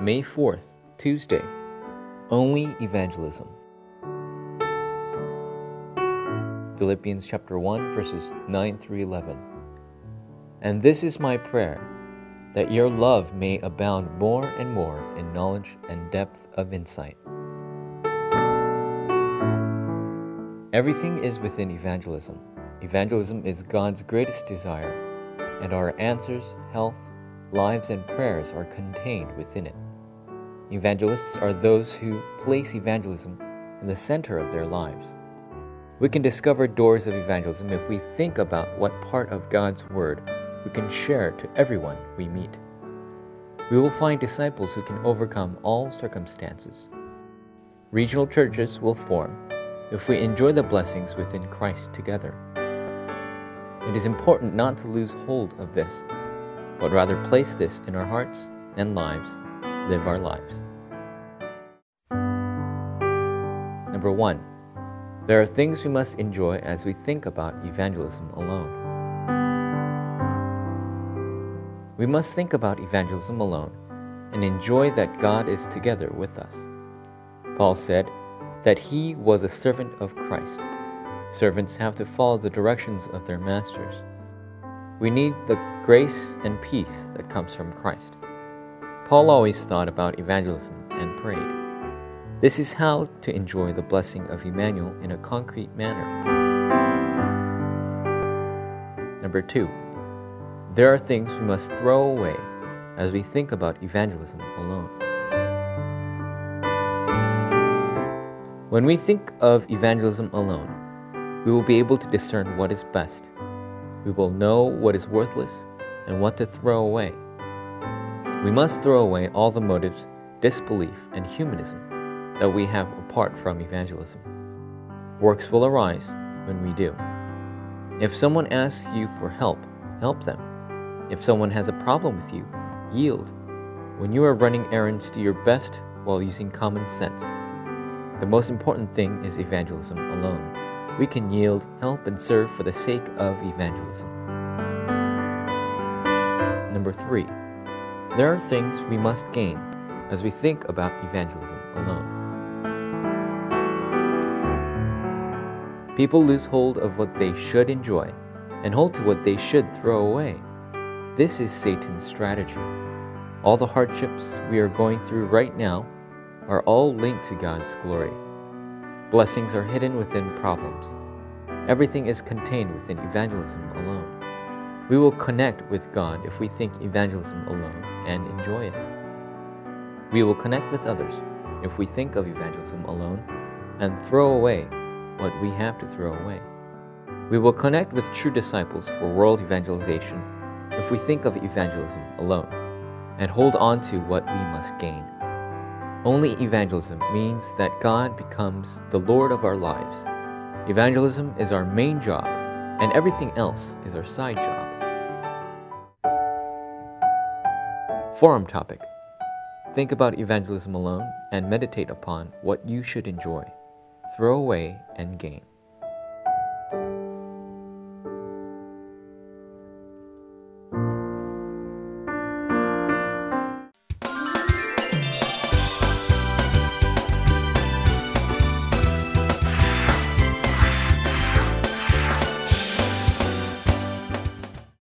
May 4th, Tuesday. Only evangelism. Philippians chapter 1 verses 9 through 11. And this is my prayer that your love may abound more and more in knowledge and depth of insight. Everything is within evangelism. Evangelism is God's greatest desire, and our answers, health, lives, and prayers are contained within it. Evangelists are those who place evangelism in the center of their lives. We can discover doors of evangelism if we think about what part of God's Word we can share to everyone we meet. We will find disciples who can overcome all circumstances. Regional churches will form if we enjoy the blessings within Christ together. It is important not to lose hold of this, but rather place this in our hearts and lives, live our lives. Number one, there are things we must enjoy as we think about evangelism alone. We must think about evangelism alone and enjoy that God is together with us. Paul said that he was a servant of Christ. Servants have to follow the directions of their masters. We need the grace and peace that comes from Christ. Paul always thought about evangelism and prayed. This is how to enjoy the blessing of Emmanuel in a concrete manner. Number two, there are things we must throw away as we think about evangelism alone. When we think of evangelism alone, we will be able to discern what is best. We will know what is worthless and what to throw away. We must throw away all the motives, disbelief, and humanism that we have apart from evangelism. Works will arise when we do. If someone asks you for help, help them. If someone has a problem with you, yield. When you are running errands, do your best while using common sense. The most important thing is evangelism alone. We can yield, help, and serve for the sake of evangelism. Number three, there are things we must gain as we think about evangelism alone. People lose hold of what they should enjoy and hold to what they should throw away. This is Satan's strategy. All the hardships we are going through right now are all linked to God's glory. Blessings are hidden within problems. Everything is contained within evangelism alone. We will connect with God if we think evangelism alone and enjoy it. We will connect with others if we think of evangelism alone and throw away what we have to throw away. We will connect with true disciples for world evangelization if we think of evangelism alone and hold on to what we must gain. Only evangelism means that God becomes the Lord of our lives. Evangelism is our main job, and everything else is our side job. Forum topic Think about evangelism alone and meditate upon what you should enjoy, throw away, and gain.